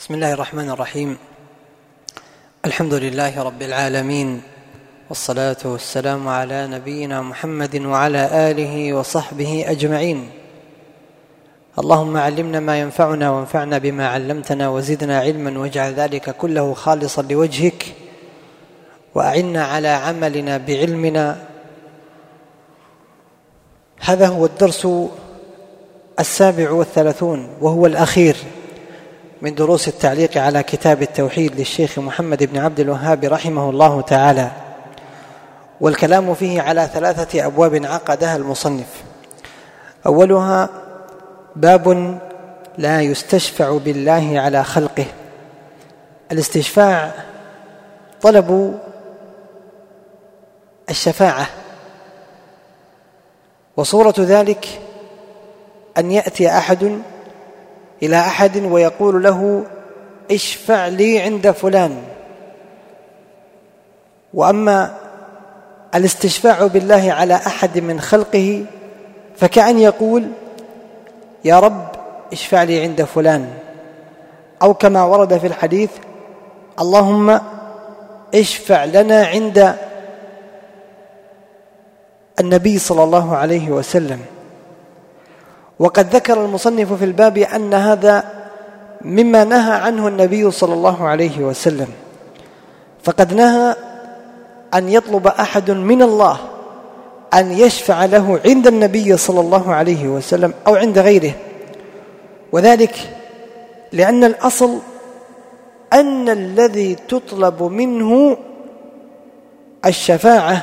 بسم الله الرحمن الرحيم. الحمد لله رب العالمين والصلاة والسلام على نبينا محمد وعلى آله وصحبه أجمعين. اللهم علمنا ما ينفعنا وانفعنا بما علمتنا وزدنا علما واجعل ذلك كله خالصا لوجهك وأعنا على عملنا بعلمنا. هذا هو الدرس السابع والثلاثون وهو الأخير. من دروس التعليق على كتاب التوحيد للشيخ محمد بن عبد الوهاب رحمه الله تعالى والكلام فيه على ثلاثة أبواب عقدها المصنف. أولها باب لا يستشفع بالله على خلقه. الاستشفاع طلب الشفاعة وصورة ذلك أن يأتي أحد إلى أحد ويقول له اشفع لي عند فلان. وأما الاستشفاع بالله على أحد من خلقه فكأن يقول يا رب اشفع لي عند فلان. أو كما ورد في الحديث اللهم اشفع لنا عند النبي صلى الله عليه وسلم. وقد ذكر المصنف في الباب أن هذا مما نهى عنه النبي صلى الله عليه وسلم. فقد نهى أن يطلب أحد من الله أن يشفع له عند النبي صلى الله عليه وسلم أو عند غيره. وذلك لأن الأصل أن الذي تطلب منه الشفاعة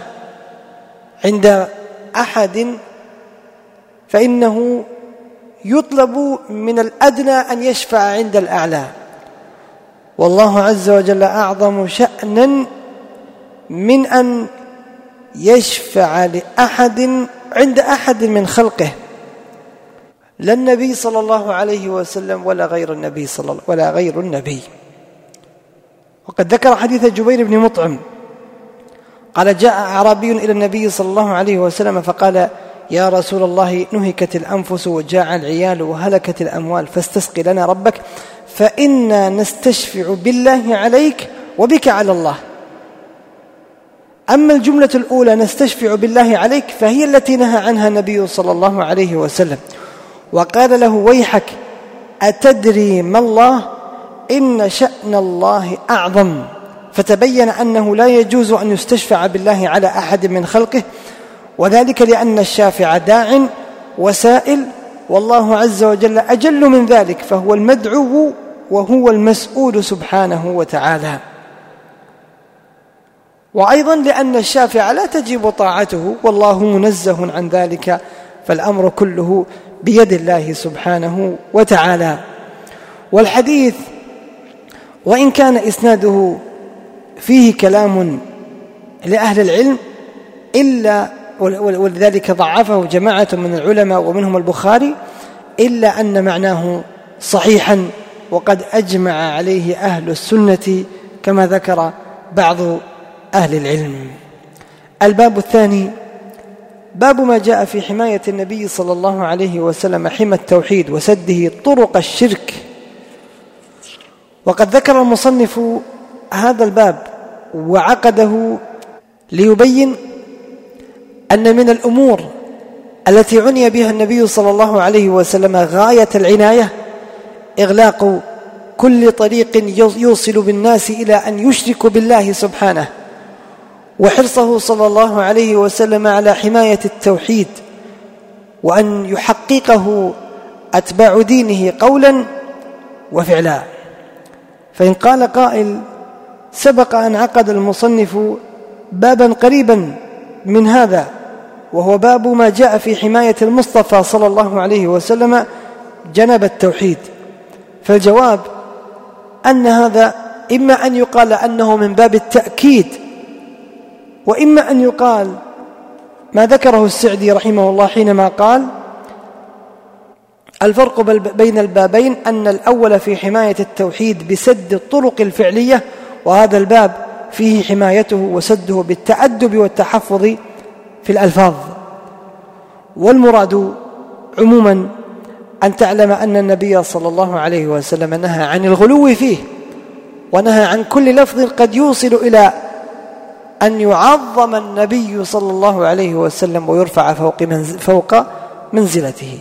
عند أحد فإنه يطلب من الأدنى أن يشفع عند الأعلى. والله عز وجل أعظم شأنا من أن يشفع لأحد عند أحد من خلقه. لا النبي صلى الله عليه وسلم ولا غير النبي صلى الله ولا غير النبي. وقد ذكر حديث جبير بن مطعم. قال جاء أعرابي إلى النبي صلى الله عليه وسلم فقال يا رسول الله نهكت الأنفس وجاع العيال وهلكت الأموال فاستسق لنا ربك فإنا نستشفع بالله عليك وبك على الله. أما الجملة الأولى نستشفع بالله عليك فهي التي نهى عنها النبي صلى الله عليه وسلم. وقال له ويحك أتدري ما الله؟ إن شأن الله أعظم. فتبين أنه لا يجوز أن يستشفع بالله على أحد من خلقه وذلك لأن الشافع داع وسائل والله عز وجل أجل من ذلك فهو المدعو وهو المسؤول سبحانه وتعالى. وأيضا لأن الشافع لا تجب طاعته والله منزه عن ذلك فالأمر كله بيد الله سبحانه وتعالى. والحديث وإن كان إسناده فيه كلام لأهل العلم إلا ولذلك ضعفه جماعة من العلماء ومنهم البخاري إلا أن معناه صحيحا وقد أجمع عليه أهل السنة كما ذكر بعض أهل العلم. الباب الثاني باب ما جاء في حماية النبي صلى الله عليه وسلم حمى التوحيد وسده طرق الشرك. وقد ذكر المصنف هذا الباب وعقده ليبين أن من الأمور التي عني بها النبي صلى الله عليه وسلم غاية العناية إغلاق كل طريق يوصل بالناس إلى أن يشركوا بالله سبحانه وحرصه صلى الله عليه وسلم على حماية التوحيد وأن يحققه أتباع دينه قولا وفعلا. فإن قال قائل سبق أن عقد المصنف بابا قريبا من هذا وهو باب ما جاء في حماية المصطفى صلى الله عليه وسلم جنب التوحيد. فالجواب أن هذا إما أن يقال أنه من باب التأكيد وإما أن يقال ما ذكره السعدي رحمه الله حينما قال الفرق بين البابين أن الأول في حماية التوحيد بسد الطرق الفعلية وهذا الباب فيه حمايته وسده بالتأدب والتحفظ في الألفاظ. والمراد عموما أن تعلم أن النبي صلى الله عليه وسلم نهى عن الغلو فيه ونهى عن كل لفظ قد يوصل إلى أن يعظم النبي صلى الله عليه وسلم ويرفع فوق, فوق منزلته.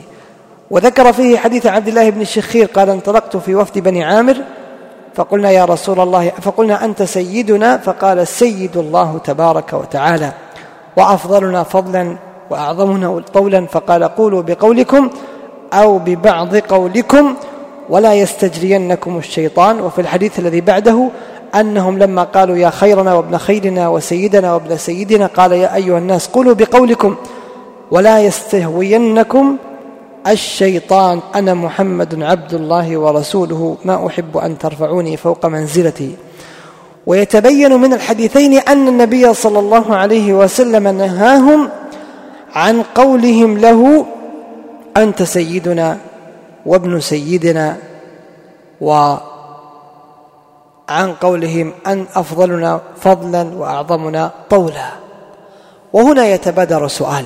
وذكر فيه حديث عبد الله بن الشخير قال انطلقت في وفد بني عامر فقلنا يا رسول الله فقلنا أنت سيدنا؟ فقال السيد الله تبارك وتعالى. وأفضلنا فضلا وأعظمنا طولا فقال قولوا بقولكم أو ببعض قولكم ولا يستجرينكم الشيطان. وفي الحديث الذي بعده أنهم لما قالوا يا خيرنا وابن خيرنا وسيدنا وابن سيدنا قال يا أيها الناس قولوا بقولكم ولا يستهوينكم الشيطان. أنا محمد عبد الله ورسوله ما أحب أن ترفعوني فوق منزلتي. ويتبين من الحديثين أن النبي صلى الله عليه وسلم نهاهم عن قولهم له أنت سيدنا وابن سيدنا وعن قولهم أن أفضلنا فضلا وأعظمنا طولا. وهنا يتبادر سؤال.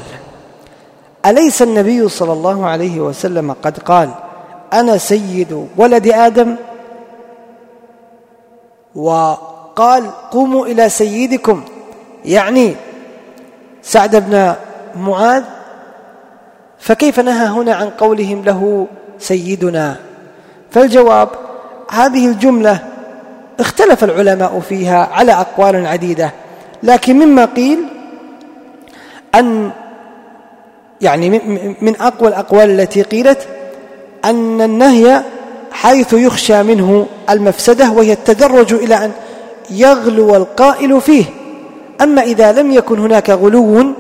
أليس النبي صلى الله عليه وسلم قد قال أنا سيد ولد آدم؟ وقال قوموا إلى سيدكم. يعني سعد بن معاذ فكيف نهى هنا عن قولهم له سيدنا؟ فالجواب هذه الجملة اختلف العلماء فيها على أقوال عديدة لكن مما قيل أن يعني من أقوى الأقوال التي قيلت أن النهي حيث يخشى منه المفسدة وهي التدرج إلى أن يغلو القائل فيه. أما إذا لم يكن هناك غلو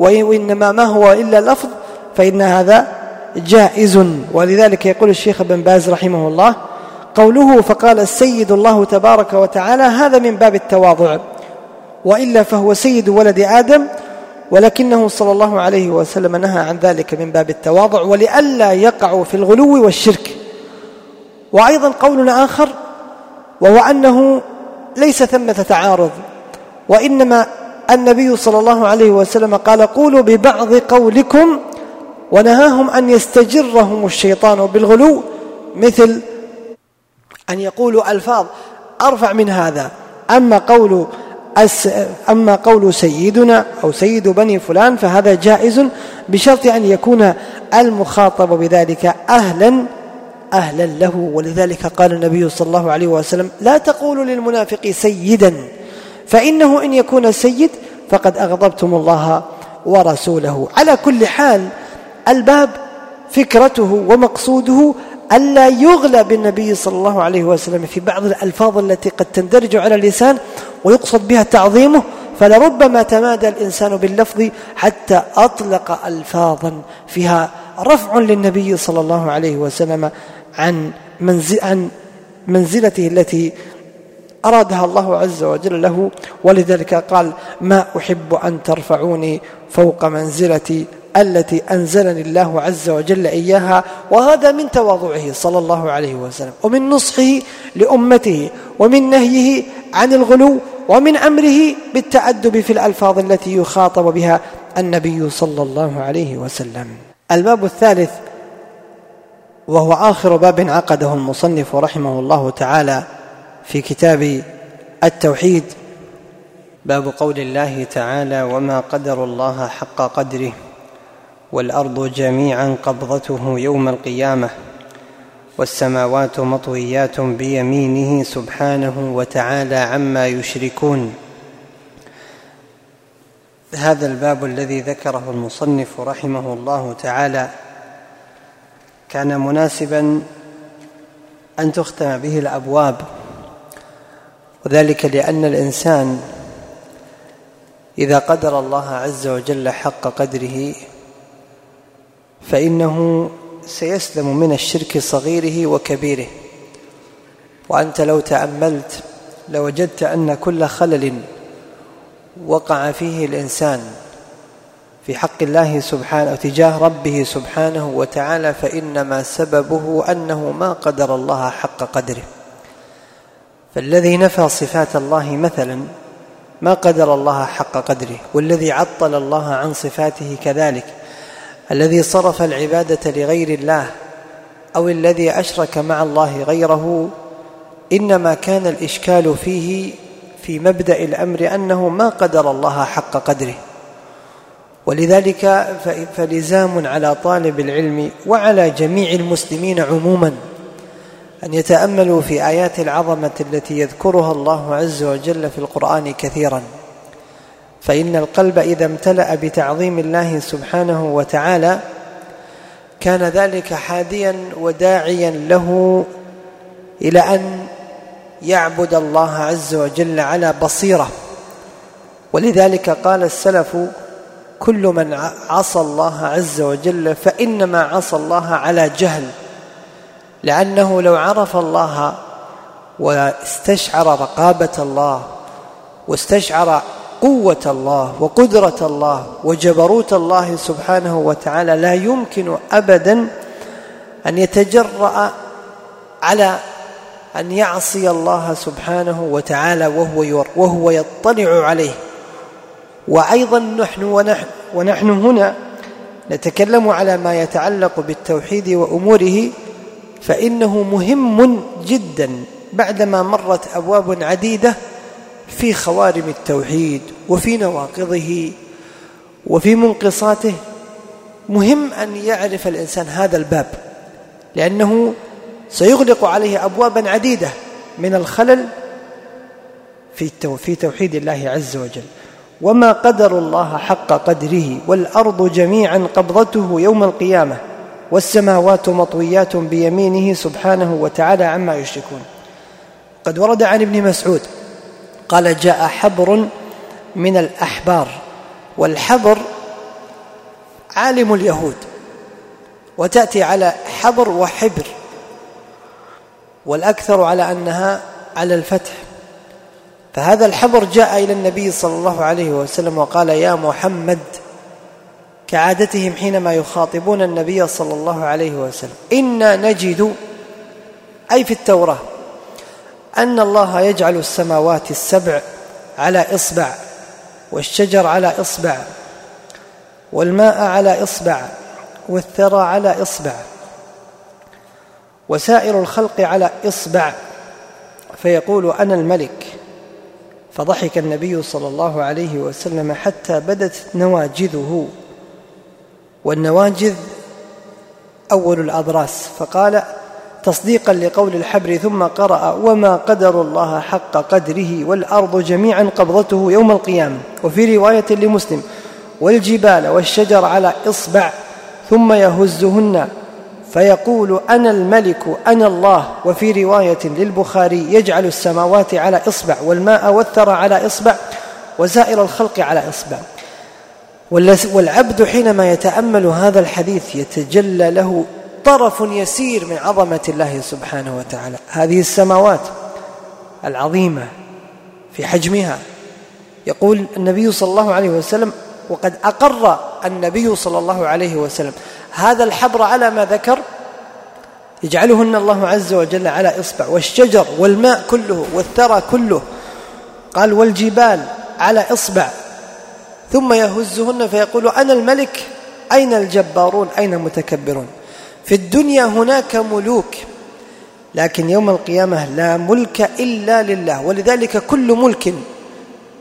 وإنما ما هو إلا لفظ فإن هذا جائز. ولذلك يقول الشيخ ابن باز رحمه الله قوله فقال السيد الله تبارك وتعالى هذا من باب التواضع. وإلا فهو سيد ولد آدم ولكنه صلى الله عليه وسلم نهى عن ذلك من باب التواضع ولئلا يقعوا في الغلو والشرك. وأيضا قول آخر وهو أنه ليس ثمة تعارض وإنما النبي صلى الله عليه وسلم قال قولوا ببعض قولكم ونهاهم أن يستجرهم الشيطان بالغلو مثل أن يقولوا ألفاظ أرفع من هذا أما قول أما قول سيدنا أو سيد بني فلان فهذا جائز بشرط أن يكون المخاطب بذلك أهلا أهلا له. ولذلك قال النبي صلى الله عليه وسلم لا تقولوا للمنافق سيدا فإنه إن يكون سيد فقد أغضبتم الله ورسوله. على كل حال الباب فكرته ومقصوده ألا يغلى بالنبي صلى الله عليه وسلم في بعض الألفاظ التي قد تندرج على اللسان ويقصد بها تعظيمه فلربما تمادى الإنسان باللفظ حتى أطلق ألفاظا فيها رفع للنبي صلى الله عليه وسلم. عن منزل عن منزلته التي أرادها الله عز وجل له ولذلك قال ما أحب أن ترفعوني فوق منزلتي التي أنزلني الله عز وجل إياها وهذا من تواضعه صلى الله عليه وسلم ومن نصحه لأمته ومن نهيه عن الغلو ومن أمره بالتأدب في الألفاظ التي يخاطب بها النبي صلى الله عليه وسلم. الباب الثالث وهو آخر باب عقده المصنف رحمه الله تعالى في كتاب التوحيد. باب قول الله تعالى وما قدر الله حق قدره والأرض جميعا قبضته يوم القيامة والسماوات مطويات بيمينه سبحانه وتعالى عما يشركون. هذا الباب الذي ذكره المصنف رحمه الله تعالى كان مناسبا أن تختم به الأبواب وذلك لأن الإنسان إذا قدر الله عز وجل حق قدره فإنه سيسلم من الشرك صغيره وكبيره. وأنت لو تأملت لوجدت أن كل خلل وقع فيه الإنسان. في حق الله سبحانه تجاه ربه سبحانه وتعالى فإنما سببه أنه ما قدر الله حق قدره. فالذي نفى صفات الله مثلا ما قدر الله حق قدره والذي عطل الله عن صفاته كذلك. الذي صرف العبادة لغير الله أو الذي أشرك مع الله غيره إنما كان الإشكال فيه في مبدأ الأمر أنه ما قدر الله حق قدره. ولذلك فلزام على طالب العلم وعلى جميع المسلمين عموما أن يتأملوا في آيات العظمة التي يذكرها الله عز وجل في القرآن كثيرا. فإن القلب إذا امتلأ بتعظيم الله سبحانه وتعالى كان ذلك حاديا وداعيا له إلى أن يعبد الله عز وجل على بصيرة. ولذلك قال السلف كل من عصى الله عز وجل فإنما عصى الله على جهل لأنه لو عرف الله واستشعر رقابة الله واستشعر قوة الله وقدرة الله وجبروت الله سبحانه وتعالى لا يمكن أبدا أن يتجرأ على أن يعصي الله سبحانه وتعالى وهو وهو يطلع عليه. وأيضا نحن ونحن, ونحن هنا نتكلم على ما يتعلق بالتوحيد وأموره فإنه مهم جدا بعدما مرت أبواب عديدة في خوارم التوحيد وفي نواقضه وفي منقصاته. مهم أن يعرف الإنسان هذا الباب لأنه سيغلق عليه أبوابا عديدة من الخلل في توحيد الله عز وجل. وما قدر الله حق قدره والأرض جميعا قبضته يوم القيامة والسماوات مطويات بيمينه سبحانه وتعالى عما يشركون. قد ورد عن ابن مسعود قال جاء حبر من الأحبار والحبر عالم اليهود وتأتي على حبر وحبر والأكثر على أنها على الفتح فهذا الحبر جاء إلى النبي صلى الله عليه وسلم وقال يا محمد كعادتهم حينما يخاطبون النبي صلى الله عليه وسلم. إنا نجد أي في التوراة أن الله يجعل السماوات السبع على إصبع والشجر على إصبع والماء على إصبع والثرى على إصبع وسائر الخلق على إصبع. فيقول أنا الملك. فضحك النبي صلى الله عليه وسلم حتى بدت نواجذه. والنواجذ أول الأضراس فقال تصديقا لقول الحبر ثم قرأ وما قدر الله حق قدره والأرض جميعا قبضته يوم القيامة. وفي رواية لمسلم والجبال والشجر على إصبع ثم يهزهن فيقول أنا الملك أنا الله. وفي رواية للبخاري يجعل السماوات على إصبع والماء والثرى على إصبع وزائر الخلق على إصبع. والعبد حينما يتأمل هذا الحديث يتجلى له طرف يسير من عظمة الله سبحانه وتعالى. هذه السماوات العظيمة في حجمها. يقول النبي صلى الله عليه وسلم وقد أقر النبي صلى الله عليه وسلم هذا الحبر على ما ذكر يجعلهن الله عز وجل على إصبع والشجر والماء كله والثرى كله. قال والجبال على إصبع. ثم يهزهن فيقول أنا الملك أين الجبارون؟ أين المتكبرون؟ في الدنيا هناك ملوك لكن يوم القيامة لا ملك إلا لله ولذلك كل ملك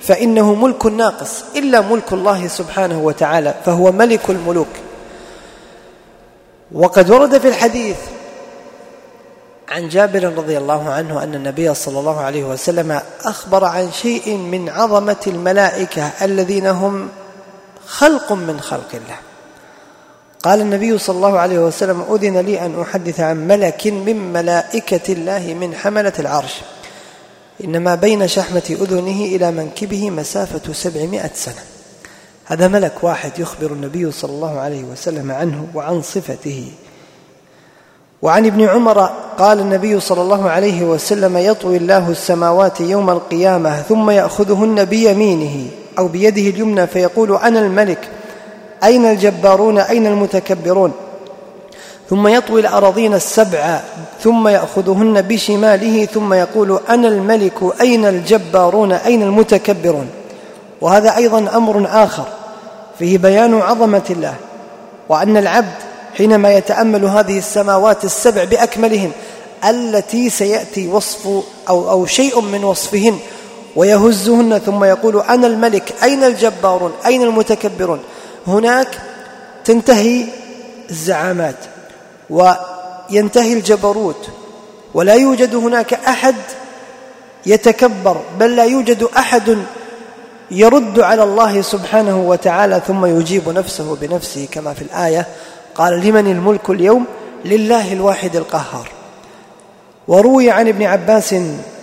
فإنه ملك ناقص إلا ملك الله سبحانه وتعالى فهو ملك الملوك. وقد ورد في الحديث عن جابر رضي الله عنه أن النبي صلى الله عليه وسلم أخبر عن شيء من عظمة الملائكة الذين هم خلق من خلق الله. قال النبي صلى الله عليه وسلم أذن لي أن أحدث عن ملك من ملائكة الله من حملة العرش. إنما بين شحمة أذنه إلى منكبه مسافة سبعمائة سنة. هذا ملك واحد يخبر النبي صلى الله عليه وسلم عنه وعن صفته. وعن ابن عمر قال النبي صلى الله عليه وسلم يطوي الله السماوات يوم القيامة ثم يأخذهن بيمينه أو بيده اليمنى فيقول أنا الملك أين الجبارون؟ أين المتكبرون؟ ثم يطوي الأراضين السبع ثم يأخذهن بشماله ثم يقول أنا الملك أين الجبارون؟ أين المتكبرون؟ وهذا أيضا أمر آخر. فيه بيان عظمة الله وأن العبد حينما يتأمل هذه السماوات السبع بأكملهن التي سيأتي وصف أو, أو شيء من وصفهن ويهزهن ثم يقول أنا الملك أين الجبارون؟ أين المتكبرون؟ هناك تنتهي الزعامات وينتهي الجبروت ولا يوجد هناك أحد يتكبر بل لا يوجد أحد يرد على الله سبحانه وتعالى ثم يجيب نفسه بنفسه كما في الآية قال لمن الملك اليوم؟ لله الواحد القهار. وروي عن ابن عباس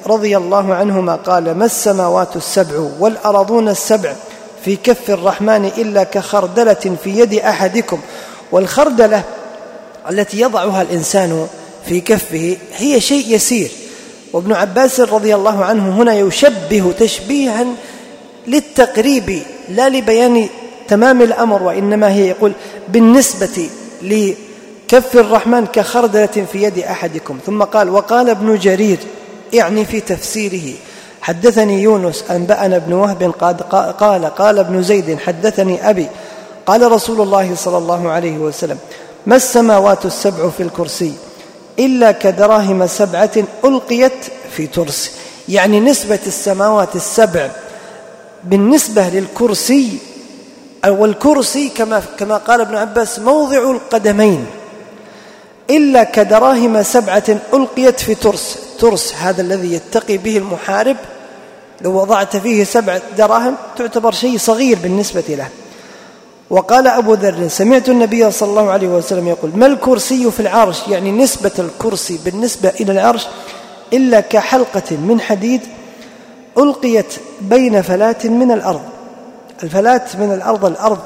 رضي الله عنهما قال ما السماوات السبع والأرضون السبع في كف الرحمن إلا كخردلة في يد أحدكم؟ والخردلة التي يضعها الإنسان في كفه هي شيء يسير. وابن عباس رضي الله عنه هنا يشبه تشبيها للتقريب لا لبيان تمام الأمر وإنما هي يقول بالنسبة لكف الرحمن كخردلة في يد أحدكم. ثم قال وقال ابن جرير يعني في تفسيره حدثني يونس أنبأنا ابن وهب قال قال ابن زيد حدثني أبي. قال رسول الله صلى الله عليه وسلم ما السماوات السبع في الكرسي؟ إلا كدراهم سبعة ألقيت في ترس. يعني نسبة السماوات السبع بالنسبة للكرسي والكرسي كما كما قال ابن عباس موضع القدمين. إلا كدراهم سبعة ألقيت في ترس ترس هذا الذي يتقي به المحارب. لو وضعت فيه سبع دراهم تعتبر شيء صغير بالنسبة له. وقال أبو ذر سمعت النبي صلى الله عليه وسلم يقول ما الكرسي في العرش؟ يعني نسبة الكرسي بالنسبة إلى العرش إلا كحلقة من حديد ألقيت بين فلات من الأرض. الفلات من الأرض الأرض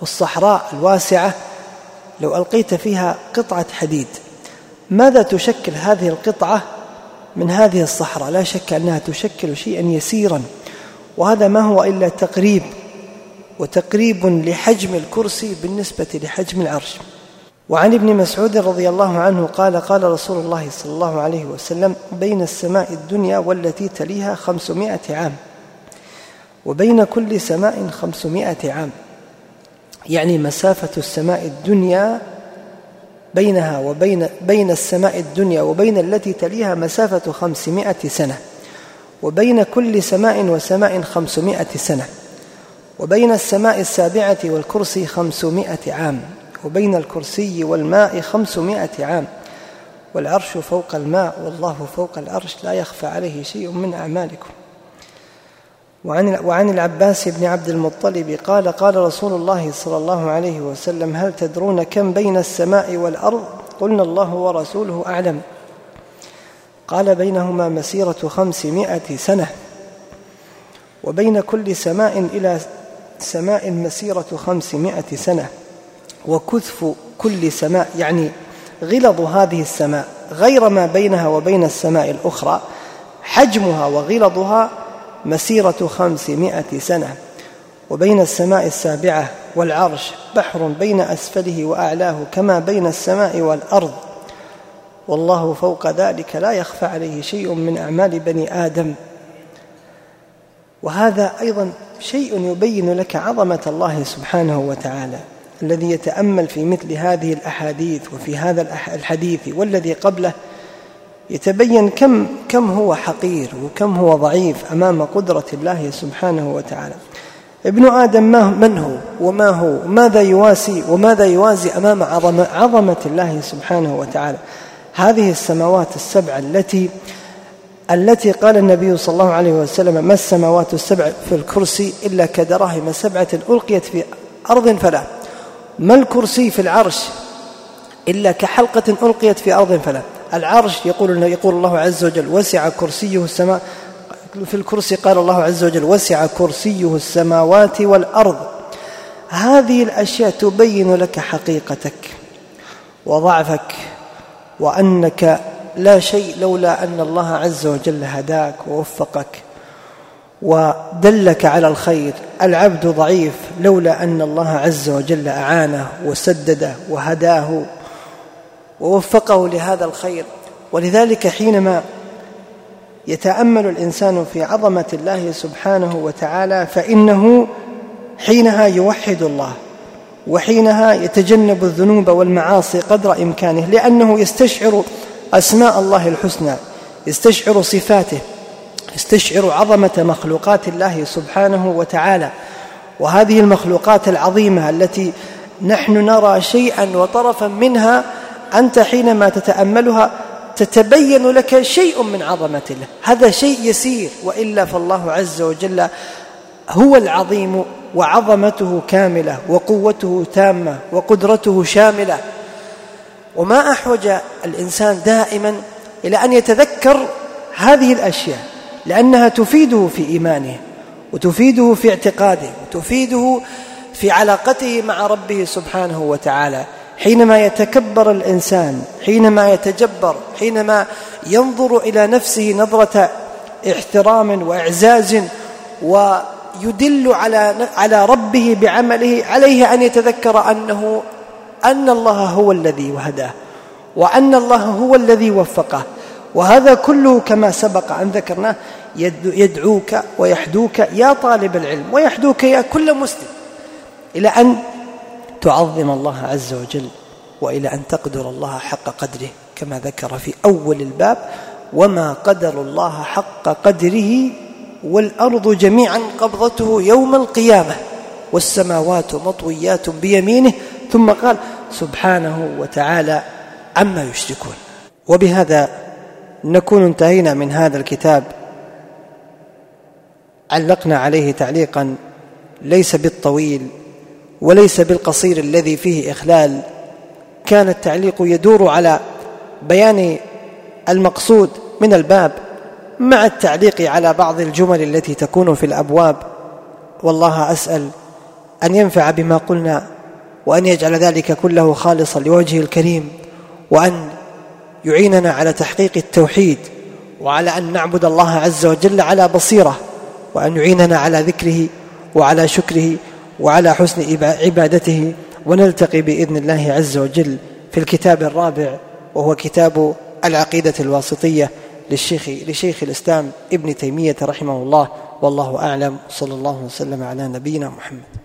والصحراء الواسعة. لو ألقيت فيها قطعة حديد ماذا تشكل هذه القطعة من هذه الصحراء؟ لا شك أنها تشكل شيئا يسيرا وهذا ما هو إلا تقريب وتقريب لحجم الكرسي بالنسبة لحجم العرش. وعن ابن مسعود رضي الله عنه قال قال رسول الله صلى الله عليه وسلم بين السماء الدنيا والتي تليها خمسمائة عام وبين كل سماء خمسمائة عام. يعني مسافة السماء الدنيا بينها وبين بين السماء الدنيا وبين التي تليها مسافة خمسمائة سنة وبين كل سماء وسماء خمسمائة سنة وبين السماء السابعة والكرسي خمسمائة عام. وبين الكرسي والماء خمسمائة عام والعرش فوق الماء والله فوق العرش لا يخفى عليه شيء من أعمالكم. وعن وعن العباس بن عبد المطلب قال قال رسول الله صلى الله عليه وسلم هل تدرون كم بين السماء والأرض؟ قلنا الله ورسوله أعلم. قال بينهما مسيرة خمسمائة سنة. وبين كل سماء إلى سماء مسيرة خمسمائة سنة. وكثف كل سماء يعني غلظ هذه السماء غير ما بينها وبين السماء الأخرى حجمها وغلظها مسيرة خمسمائة سنة. وبين السماء السابعة والعرش بحر بين أسفله وأعلاه كما بين السماء والأرض. والله فوق ذلك لا يخفى عليه شيء من أعمال بني آدم. وهذا أيضا شيء يبين لك عظمة الله سبحانه وتعالى. الذي يتأمل في مثل هذه الأحاديث وفي هذا الحديث والذي قبله يتبين كم كم هو حقير وكم هو ضعيف أمام قدرة الله سبحانه وتعالى. ابن ما من هو وما هو؟ ماذا يواسي وماذا يوازي أمام عظمه عظمة الله سبحانه وتعالى؟ هذه السماوات السبع التي التي قال النبي صلى الله عليه وسلم ما السماوات السبع في الكرسي إلا كدراهم سبعة ألقيت في أرض فلا ما الكرسي في العرش إلا كحلقة ألقيت في أرض فلا. العرش يقول يقول الله عز وجل وسع كرسيه السماء في الكرسي قال الله عز وجل وسع كرسيه السماوات والأرض. هذه الأشياء تبين لك حقيقتك وضعفك وأنك لا شيء لولا أن الله عز وجل هداك ووفقك. ودلك على الخير. العبد ضعيف لولا أن الله عز وجل أعانه وسدده وهداه ووفقه لهذا الخير. ولذلك حينما يتأمل الإنسان في عظمة الله سبحانه وتعالى فإنه حينها يوحد الله وحينها يتجنب الذنوب والمعاصي قدر إمكانه لأنه يستشعر أسماء الله الحسنى يستشعر صفاته يستشعر عظمة مخلوقات الله سبحانه وتعالى. وهذه المخلوقات العظيمة التي نحن نرى شيئا وطرفا منها أنت حينما تتأملها تتبين لك شيء من عظمة الله. هذا شيء يسير وإلا فالله عز وجل هو العظيم وعظمته كاملة وقوته تامة وقدرته شاملة. وما أحوج الإنسان دائما إلى أن يتذكر هذه الأشياء. لأنها تفيده في إيمانه وتفيده في اعتقاده وتفيده في علاقته مع ربه سبحانه وتعالى. حينما يتكبر الإنسان حينما يتجبر حينما ينظر إلى نفسه نظرة احترام وإعزاز ويدل على على ربه بعمله عليه أن يتذكر أنه أن الله هو الذي وهداه وأن الله هو الذي وفقه. وهذا كله كما سبق أن ذكرناه يدعوك ويحدوك يا طالب العلم ويحدوك يا كل مسلم إلى أن تعظم الله عز وجل وإلى أن تقدر الله حق قدره كما ذكر في أول الباب وما قدر الله حق قدره والأرض جميعا قبضته يوم القيامة والسماوات مطويات بيمينه ثم قال سبحانه وتعالى عما يشركون. وبهذا نكون انتهينا من هذا الكتاب. علقنا عليه تعليقا. ليس بالطويل وليس بالقصير الذي فيه إخلال. كان التعليق يدور على بيان المقصود من الباب مع التعليق على بعض الجمل التي تكون في الأبواب. والله أسأل أن ينفع بما قلنا وأن يجعل ذلك كله خالصا لوجهه الكريم وأن يعيننا على تحقيق التوحيد وعلى أن نعبد الله عز وجل على بصيرة وأن يعيننا على ذكره وعلى شكره وعلى حسن عبادته ونلتقي بإذن الله عز وجل في الكتاب الرابع وهو كتاب العقيدة الواسطية للشيخ لشيخ الإسلام ابن تيمية رحمه الله والله أعلم. صلى الله وسلم على نبينا محمد.